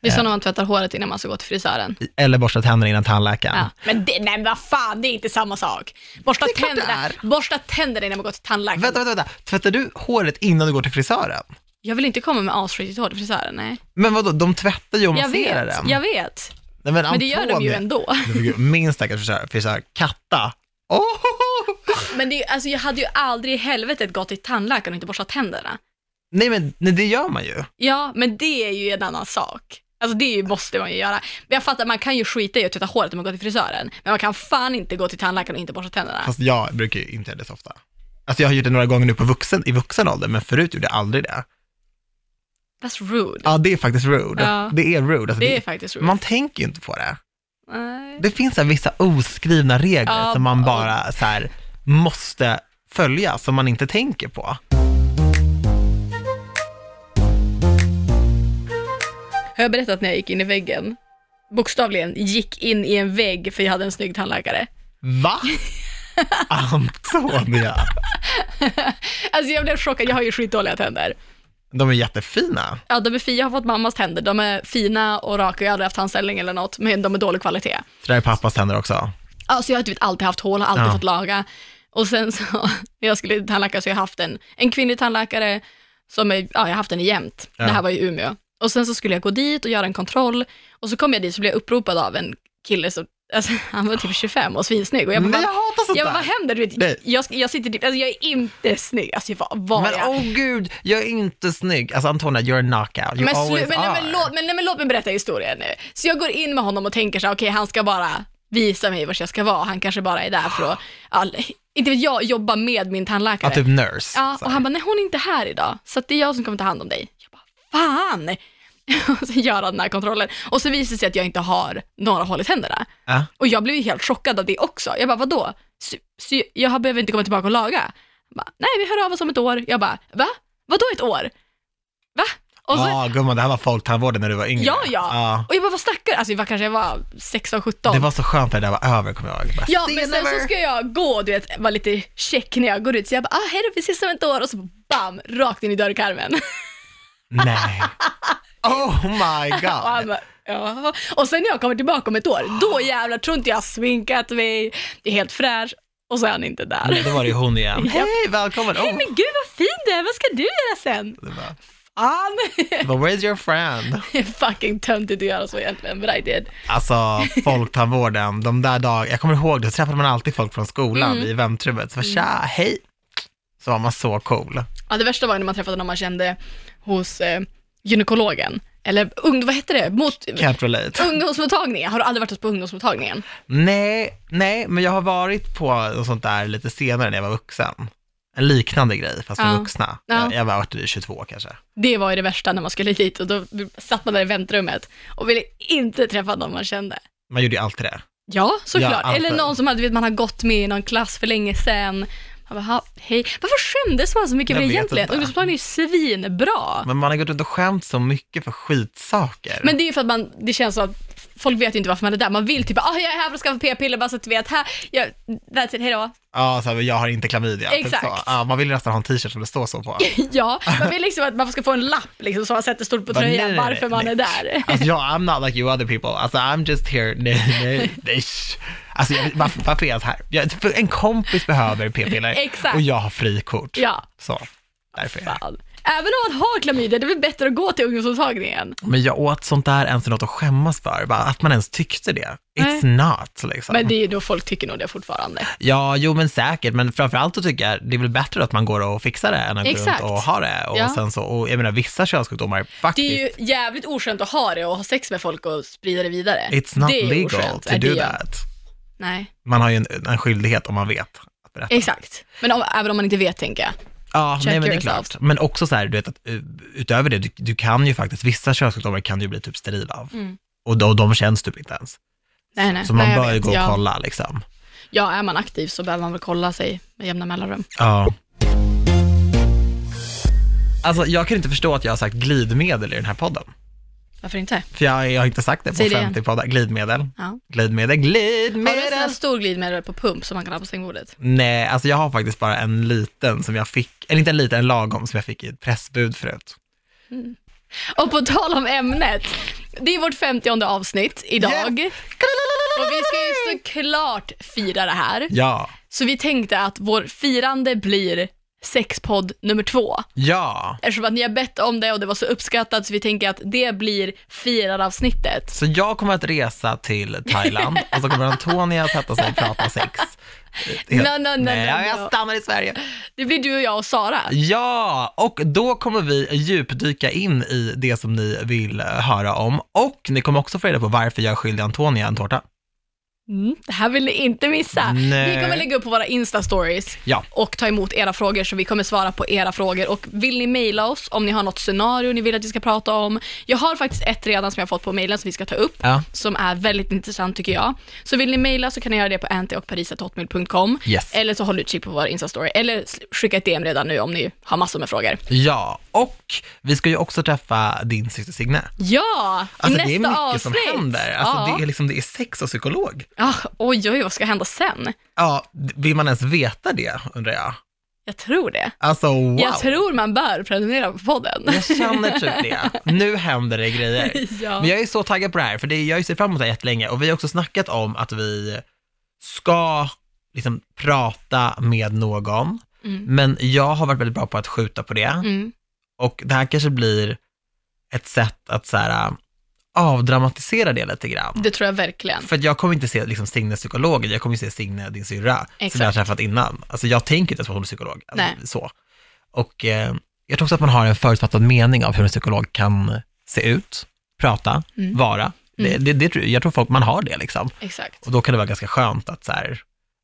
det är som när man tvättar håret innan man ska gå till frisören. Eller borsta tänderna innan tandläkaren. Ja. Men det, nej men vad fan, det är inte samma sak. Borsta tänderna, borsta tänderna innan man går till tandläkaren. Vänta, vänta, vänta. Tvättar du håret innan du går till frisören? Jag vill inte komma med asskitigt hår till frisören, nej. Men vadå, de tvättar ju och Jag masserar vet, den. jag vet. Nej, Men det gör de ju ändå. Men Min stackars frisör, frisör, Katta. Oh, Men det, alltså, jag hade ju aldrig i helvetet gått till tandläkaren och inte borstat tänderna. Nej men nej, det gör man ju. Ja, men det är ju en annan sak. Alltså det är ju, måste man ju göra. Men jag fattar, man kan ju skita i att tvätta håret om man går till frisören. Men man kan fan inte gå till tandläkaren och inte borsta tänderna. Fast jag brukar ju inte göra det så ofta. Alltså jag har gjort det några gånger nu på vuxen, i vuxen ålder, men förut gjorde jag aldrig det. That's rude. Ja, det är faktiskt rude. Ja. Det är rude. Alltså, det är det, faktiskt rude. man tänker ju inte på det. Nej. Det finns här vissa oskrivna regler Ja, som man bara så här, måste följa, som man inte tänker på. Har jag berättat när jag gick in i väggen? Bokstavligen gick in i en vägg för jag hade en snygg tandläkare. Va? Antonia, Alltså jag blev chockad, jag har ju skitdåliga tänder. De är jättefina. Ja, de är fina, jag har fått mammas tänder. De är fina och raka, jag har aldrig haft tandställning eller något, men de är dålig kvalitet. Så där är pappas tänder också. Alltså jag har typ alltid haft hål, har alltid Ja. fått laga. Och sen så, när jag skulle till tandläkare så har jag haft en, en kvinnlig tandläkare som är, ja jag har haft den jämt. Ja. Det här var i Umeå. Och sen så skulle jag gå dit och göra en kontroll och så kom jag dit så blev jag uppropad av en kille som, alltså, han var typ 25 och svinsnygg. Och jag bara, Nej, jag hatar sånt jag bara, vad händer? Du vet, jag, jag sitter typ, alltså jag är inte snygg. Alltså vad var Men åh gud, jag är inte snygg. Alltså Antonia, you're a knockout. You Men, always men, nej, men, are. låt, men, men låt mig berätta historien nu. Så jag går in med honom och tänker så här, okej han ska bara visa mig var jag ska vara. Han kanske bara är där för att, all, inte vet jag, jobba med min tandläkare. Ja, typ nurse. Ja, och han bara, nej hon är inte här idag, så det är jag som kommer ta hand om dig. Jag bara, fan! Och så gör han den här kontrollen. Och så visar det sig att jag inte har några hål i tänderna. Ja. Och jag blev ju helt chockad av det också. Jag bara, vadå? Så, så jag behöver inte komma tillbaka och laga? Han bara, nej, vi hör av oss om ett år. Jag bara, va? Vadå ett år? Va? Så, Ja, gumman, det här var folktandvården när du var yngre. Ja, ja. Och jag bara, vad snackar? Alltså, jag var, kanske jag var 16, 17. Det var så skönt när det där var över, kommer jag ihåg. Bara, Ja, "See men sen så never." ska jag gå, du vet, vara lite check när jag går ut. Så jag bara, ah, hej då, vi ses om ett år. Och så bam, rakt in i dörrkarmen. Nej. Oh my Och god. bara, ja. Och sen när jag kommer tillbaka om ett år, då jävlar tror inte jag har sminkat mig, det är helt fräsch. Och så är han inte där. Nej, Då var det ju hon igen. Hej, välkommen. Nej Oh. men gud vad fin du är, vad ska du göra sen? Det var, Fan! var, where's your friend? Fucking töntigt att göra så egentligen, but I did. Alltså, folktandvården, de där dagarna, jag kommer ihåg det, så träffade man alltid folk från skolan Mm. i väntrummet. Så var tja, hej. Så var man så cool. Ja, det värsta var när man träffade någon man kände hos eh, gynekologen. Eller ung, vad heter det? Mot, Can't relate. ungdomsmottagningen. Har du aldrig varit på ungdomsmottagningen? Nej, nej, men jag har varit på något sånt där lite senare när jag var vuxen. En liknande grej, fast för Ja. vuxna. Ja. Jag, var varit i 22 kanske. Det var ju det värsta när man skulle dit och då satt man där i väntrummet och ville inte träffa någon man kände. Man gjorde ju alltid det. Ja, såklart. Ja. Eller någon som hade, vet, man har gått med i någon klass för länge sedan. Man bara, "Ha, hej. Varför skämdes man så mycket för det egentligen? Ungdomsmottagningen är ju svinbra. Men man har gått runt och skämt så mycket för skitsaker. Men det är ju för att man, det känns så att folk vet ju inte varför man är där. Man vill typ, ah, jag är här för att skaffa p-piller bara så att du vet, här, jag, that's it, hejdå. Ja, så här, jag har inte klamydia. typ Exakt. så. Ja, man vill ju nästan ha en t-shirt som det står så på. Ja, man vill liksom att man ska få en lapp liksom så man sätter stort på tröjan nej, nej, nej, varför man nej. är där. Alltså jag, I'm not like you other people. Alltså I'm just here, nej, nej, nej. Alltså jag, varför, varför är jag så här? Jag, en kompis behöver p-piller Exakt. och jag har frikort. Ja, Så, därför är jag. Även om man har klamydia, det är väl bättre att gå till ungdomsmottagningen. Men jag åt sånt där ens något att skämmas för, bara att man ens tyckte det. It's not liksom. Men det är ju då folk tycker nog det fortfarande. Ja, jo men säkert, men framförallt så tycker jag det är väl bättre att man går och fixar det än att gå Exakt. runt och ha det. Och Ja. sen så, och jag menar vissa könssjukdomar Det faktiskt, är ju jävligt oskönt att ha det och ha sex med folk och sprida det vidare. it's not det legal oskönt. to Nej, det do that. Nej, Man har ju en, en skyldighet om man vet att berätta. exakt. Men om, även om man inte vet, tänker jag. Ja, Check nej men det är klart. Men också så här, du vet att uh, utöver det, du, du kan ju faktiskt, vissa könssjukdomar kan du bli typ steril av. Mm. Och de, de känns typ inte ens. Nej, nej. Så man nej, bör ju gå och ja. kolla liksom. Ja, är man aktiv så behöver man väl kolla sig med jämna mellanrum. Ja. Alltså jag kan inte förstå att jag har sagt glidmedel i den här podden. Varför inte? För jag, jag har inte sagt det på Säg det 50 poddar. Glidmedel. Ja. Glidmedel, Har du en sån här glidmedel. stor glidmedel på pump som man kan ha på sängbordet? Nej, alltså jag har faktiskt bara en liten som jag fick, eller inte en liten, en lagom som jag fick i ett pressbud förut. Och på tal om ämnet, det är vårt 50 avsnitt idag. Yes. Och vi ska ju såklart fira det här. Ja, Så vi tänkte att vår firande blir sexpodd nummer två. Ja, Eftersom att ni har bett om det och det var så uppskattat så vi tänker att det blir firar-avsnittet. så jag kommer att resa till Thailand och så kommer Antonia sätta sig och prata sex. Helt- No, no, no, Nej, jag stannar i Sverige. Det blir du och jag och Sara. Ja, och då kommer vi djupdyka in i det som ni vill höra om och ni kommer också få reda på varför jag är skyldig Antonia en tårta. Mm, det här vill ni inte missa. Nej. Vi kommer lägga upp på våra Insta-stories Ja. och ta emot era frågor, så vi kommer svara på era frågor. Och vill ni mejla oss om ni har något scenario ni vill att vi ska prata om. Jag har faktiskt ett redan som jag har fått på mejlen som vi ska ta upp, Ja. som är väldigt intressant tycker jag. Så vill ni mejla så kan ni göra det på anteochparis.hotmail.com Yes. eller så håll utkik på vår Insta-story, eller skicka ett DM redan nu om ni har massor med frågor. Ja, och vi ska ju också träffa din syster Signe. Ja, i Alltså nästa det är mycket avsnitt. som händer. Alltså, ja. det, är liksom, det är sex och psykolog. Ah, oj, oj, vad ska hända sen? Ja, vill man ens veta det, undrar jag? Jag tror det. Alltså wow. Jag tror man bör prenumerera på podden. Jag känner typ det. Nu händer det grejer. ja. Men jag är så taggad på det här, för det, jag har ju sett fram emot det här jättelänge och vi har också snackat om att vi ska liksom prata med någon, Mm. men jag har varit väldigt bra på att skjuta på det Mm. och det här kanske blir ett sätt att så här, avdramatisera det lite grann. Det tror jag verkligen. För att jag kommer inte se liksom, Signe psykologen, jag kommer se Signe, din syrra, som jag har träffat innan. Alltså jag tänker inte ens på att hon är psykolog. Alltså, Nej. Så. Och eh, jag tror också att man har en förutfattad mening av hur en psykolog kan se ut, prata, Mm. vara. Det, Mm. det, det, jag tror folk, man har det liksom. Exakt. Och då kan det vara ganska skönt att så här,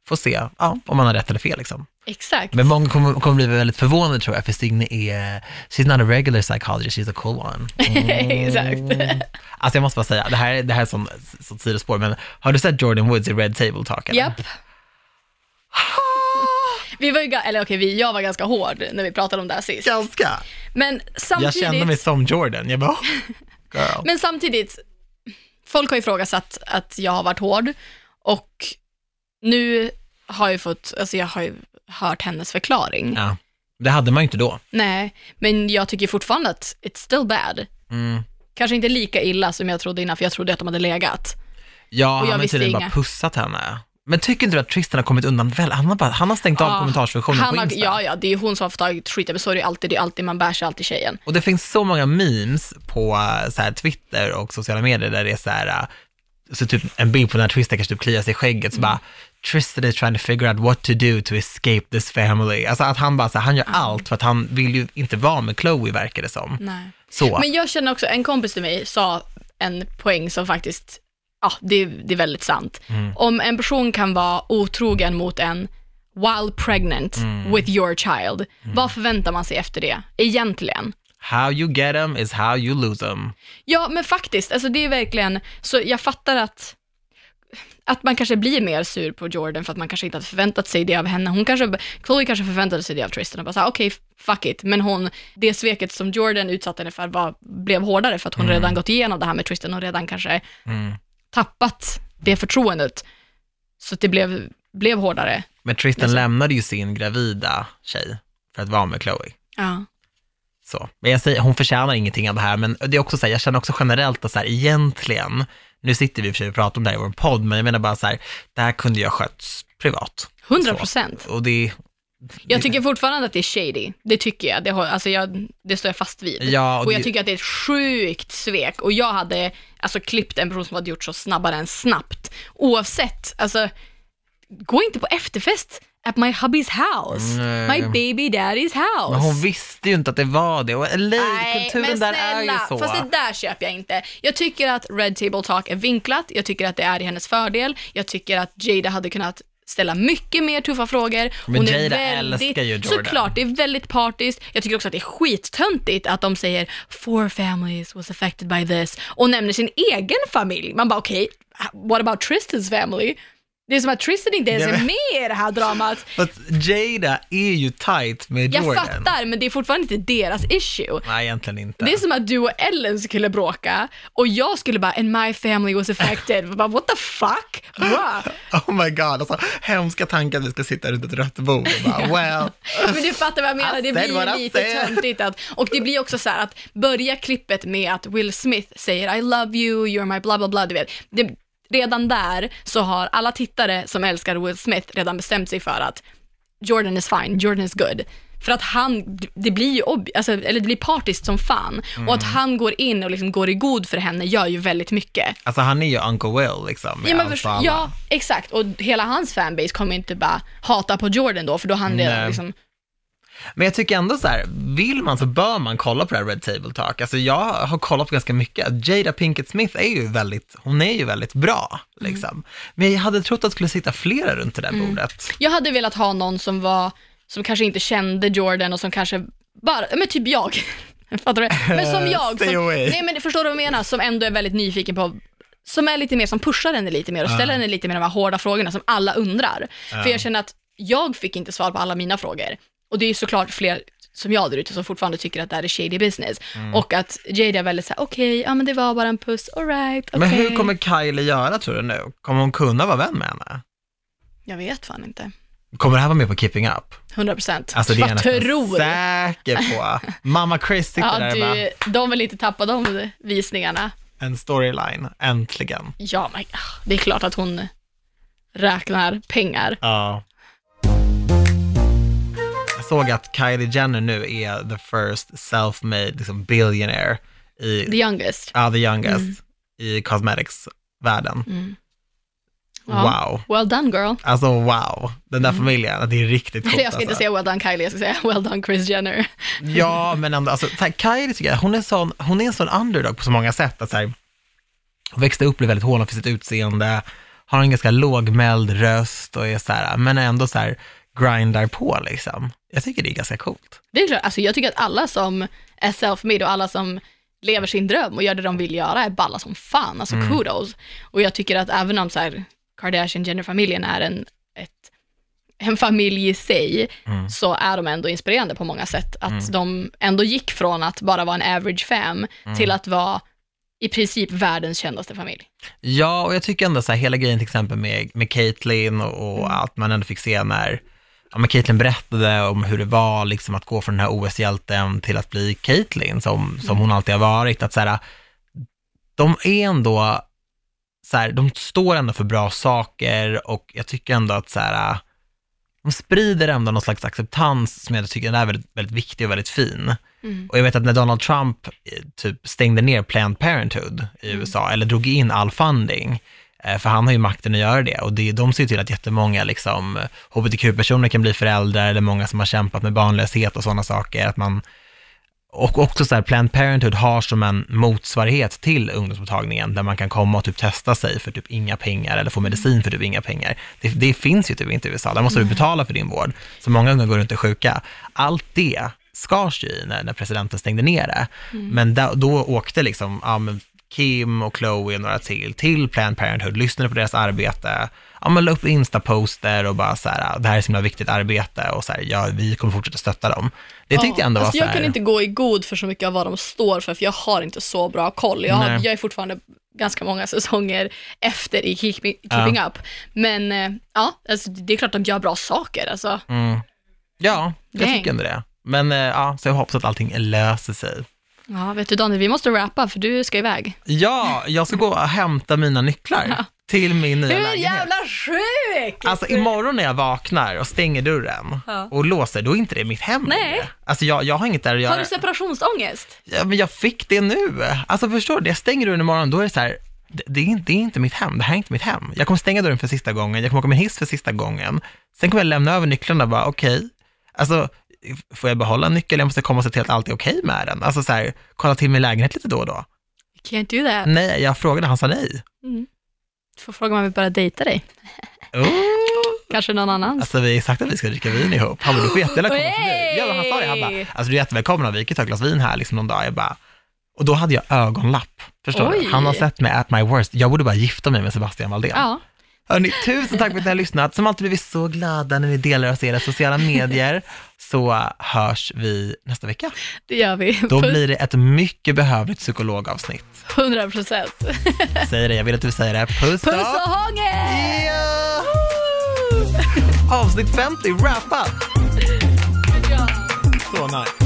få se ja, om man har rätt eller fel. Liksom. Exakt. Men många kommer, kommer bli väldigt förvånade tror jag, för Signe är, she's not a regular psychologist, she's a cool one. Exakt. Alltså jag måste bara säga, det här, det här är som, som sidospår, men har du sett Jordan Woods i Red Table Talk? Japp. Vi var ju, eller okej, vi, jag var ganska hård när vi pratade om det här sist. Ganska. Men Jag samtidigt, kände mig som Jordan. Jag bara, oh, girl. men samtidigt, folk har ifrågasatt att jag har varit hård och nu har jag fått, alltså jag har ju hört hennes förklaring. Ja, det hade man ju inte då. Nej, men jag tycker fortfarande att it's still bad. Mm. Kanske inte lika illa som jag trodde innan, för jag trodde att de hade legat. Ja, han har tydligen bara pussat henne. Men tycker inte du att Tristan har kommit undan väl? Han har, bara, han har stängt av Ja, kommentarsfunktionen på Insta. ja, ja, det är hon som har fått tagit skiten, men så är det alltid, det är alltid, man bär sig alltid tjejen. Och det finns så många memes på eh, så här, Twitter och sociala medier där det är så här, eh, så typ en bild på när Tristan kanske typ kliar sig i skägget, så bara Tristan is trying to figure out what to do to escape this family. Alltså att han bara, så här, han gör allt för att han vill ju inte vara med Chloe verkar det som. Nej. Så. Men jag känner också, en kompis till mig sa en poäng som faktiskt, ja, det, det är väldigt sant. Mm. Om en person kan vara otrogen mot en while pregnant Mm. with your child, vad förväntar man sig efter det, egentligen? How you get them is how you lose them. Ja, men faktiskt, alltså det är verkligen, så jag fattar att att man kanske blir mer sur på Jordan för att man kanske inte hade förväntat sig det av henne. Hon kanske, Chloe kanske förväntade sig det av Tristan och bara såhär, okej, fuck it. Men hon, det sveket som Jordan utsatte henne för var, blev hårdare för att hon redan gått igenom det här med Tristan och redan kanske Mm. tappat det förtroendet. Så att det blev, blev hårdare. Men Tristan Men så- lämnade ju sin gravida tjej för att vara med Chloe. Ja. Så. Men jag säger, hon förtjänar ingenting av det här, men det är också så här, jag känner också generellt att så här, egentligen, nu sitter vi i och för sig och pratar om det här i vår podd, men jag menar bara så här, det här kunde jag skötts privat. 100 Så. procent. Och det, Jag tycker fortfarande att det är shady. Det tycker jag. Det, har, alltså jag, det står jag fast vid. ja, och Och jag det, tycker att det är ett sjukt svek. Och jag hade alltså klippt en person som hade gjort så snabbare än snabbt. Oavsett, alltså, gå inte på efterfest at my hubby's house. Nej. My baby daddy's house. men hon visste ju inte att det var det, och LA, Nej, kulturen men där är ju så. fast det där köper jag inte. Jag tycker att Red Table Talk är vinklat, jag tycker att det är i hennes fördel, jag tycker att Jada hade kunnat ställa mycket mer tuffa frågor. Men Hon är Jada väldigt, älskar ju Jordan. Såklart, det är väldigt partiskt. Jag tycker också att det är skittöntigt att de säger “four families was affected by this” och nämner sin egen familj. Man bara okej, what about Tristans family? Det är som att Tristan inte ens är med i det här dramat. Fast Jada är ju tight med Jag Jordan. fattar, men det är fortfarande inte deras issue. Nej, egentligen inte. Det är som att du och Ellen skulle bråka och jag skulle bara “and my family was affected”. bara, What the fuck? Bra. Oh my god, alltså hemska tankar att vi ska sitta runt ett rött bord och bara well. Men du fattar vad jag menar, det blir lite töntigt. Att, och det blir också så här att börja klippet med att Will Smith säger I love you, you're my bla bla bla, du vet. Det, redan där så har alla tittare som älskar Will Smith redan bestämt sig för att Jordan is fine, Jordan is good. För att han, det blir ju ob- alltså, eller det blir partiskt som fan. Och att han går in och liksom går i god för henne gör ju väldigt mycket. Alltså han är ju Uncle Will liksom. Ja, men först, ja, exakt. Och hela hans fanbase kommer inte bara hata på Jordan då, för då har han redan liksom, Men jag tycker ändå så här, vill man så bör man kolla på det här Red Table Talk. Alltså jag har kollat på ganska mycket. Jada Pinkett Smith är ju väldigt, hon är ju väldigt bra liksom. Men jag hade trott att det skulle sitta flera runt det där bordet. Jag hade velat ha någon som var, som kanske inte kände Jordan och som kanske bara, men typ jag. Fattar du? Men som jag. Stay Som, nej men förstår du vad jag menar? Som ändå är väldigt nyfiken på, som är lite mer, som pushar henne lite mer och ställer henne lite mer de här hårda frågorna som alla undrar. För jag känner att jag fick inte svar på alla mina frågor. Och det är såklart fler som jag där ute som fortfarande tycker att det här är shady business. Mm. Och att Jada är väldigt såhär, okej, ja men det var bara en puss, alright, okej. Men hur kommer Kylie göra tror du nu? Kommer hon kunna vara vän med henne? Jag vet fan inte. Kommer det här vara med på Keeping Up? 100 procent. Alltså det är jag tror säker på. Mamma Chris sitter Ja, där du, de vill inte tappa de visningarna. en storyline, äntligen. Ja, men ah, det är klart att hon räknar pengar. Ja. Såg att Kylie Jenner nu är the first self-made liksom, billionaire i, The youngest. ja, the youngest i cosmetics-världen. Mm. Ja. Wow. Well done girl. Alltså wow, den där familjen, det är riktigt coolt jag ska inte alltså. säga well done Kylie, jag ska säga well done Chris Jenner. Ja, men ändå, alltså, här, Kylie tycker jag, hon är, sån, hon är en sån underdog på så många sätt. Att, så här, hon växte upp, blev väldigt hånad för sitt utseende, har en ganska lågmäld röst och är så här, men ändå så här, grindar på liksom. Jag tycker det är ganska coolt. Det är klart, alltså jag tycker att alla som är self-made och alla som lever sin dröm och gör det de vill göra är balla som fan, alltså Mm. kudos. Och jag tycker att även om så här, Kardashian-Jenner-familjen är en, ett, en familj i sig, Mm. så är de ändå inspirerande på många sätt. Att de ändå gick från att bara vara en average fam Mm. till att vara i princip världens kändaste familj. Ja, och jag tycker ändå så här, hela grejen till exempel med, med Caitlyn och, och allt man ändå fick se när ja, men Caitlyn berättade om hur det var liksom att gå från den här OS-hjälten till att bli Caitlyn som, som hon alltid har varit. Att så här, de är ändå, så här, de står ändå för bra saker och jag tycker ändå att så här, de sprider ändå någon slags acceptans som jag tycker är väldigt, väldigt viktig och väldigt fin. Mm. Och jag vet att när Donald Trump eh, typ stängde ner Planned Parenthood i USA, eller drog in all funding, för han har ju makten att göra det, och det, de ser till att jättemånga liksom, hbtq-personer kan bli föräldrar, eller många som har kämpat med barnlöshet och sådana saker, att man och också så här, Planned Parenthood har som en motsvarighet till ungdomsmottagningen där man kan komma och typ testa sig för typ inga pengar eller få medicin för typ inga pengar. Det, det finns ju typ inte i USA, där måste du betala för din vård. Så många unga går runt och sjuka. Allt det skars ju i när, när presidenten stängde ner det. Men då, då åkte liksom, ja, men Kim och Chloe och några till, till Planned Parenthood, lyssnade på deras arbete, ja men la upp Insta-poster och bara så här, det här är så himla viktigt arbete och så här, ja, vi kommer fortsätta stötta dem. Det tyckte jag ändå var alltså så jag här, kan inte gå i god för så mycket av vad de står för, för jag har inte så bra koll. Jag, har, jag är fortfarande ganska många säsonger efter i Keeping, keeping Up. Men eh, ja, alltså, det är klart att de gör bra saker. Alltså. Mm. Ja, jag Dang. tycker ändå det. Men eh, ja, så jag hoppas att allting löser sig. Ja, vet du Daniel, vi måste rappa för du ska iväg. Ja, jag ska gå och hämta mina nycklar till min nya Hur lägenhet. jävla sjukt! Alltså imorgon när jag vaknar och stänger dörren Ja. och låser, då är inte det mitt hem Nej. längre. Alltså jag, jag har inget där att göra. Har du separationsångest? Ja, men jag fick det nu. Alltså förstår du, jag stänger dörren imorgon, då är det så här, det, är inte, det är inte mitt hem, det här är inte mitt hem. Jag kommer stänga dörren för sista gången, jag kommer åka med hiss för sista gången. Sen kommer jag lämna över nycklarna och bara, okej, alltså får jag behålla nyckeln? Jag måste komma och se till att allt är okej med den. Alltså så här, kolla till min lägenhet lite då och då. Can't do that. Nej, jag frågade, han sa nej. Du får fråga om jag vill börja dejta dig. Oh. Kanske någon annans. Alltså vi har sagt att vi ska dricka vin ihop. Han bara, du får jättegärna komma förbi. Ja, han sa det, han bara, alltså du är jättevälkommen, vi kan ta ett glas vin här liksom någon dag. Jag bara, och då hade jag ögonlapp. Förstår Oj. du? Han har sett mig at my worst. Jag borde bara gifta mig med Sebastian Valdén. Ja, Hörni, tusen tack för att ni har lyssnat. Som alltid blir vi så glada när ni delar oss i era sociala medier. Så hörs vi nästa vecka. det gör vi. Då blir det ett mycket behövligt psykologavsnitt. 100 procent. Säg det, jag vill att du säger det. Puss, Puss och hångel! Ja! Avsnitt 50, wrap up! Så nice.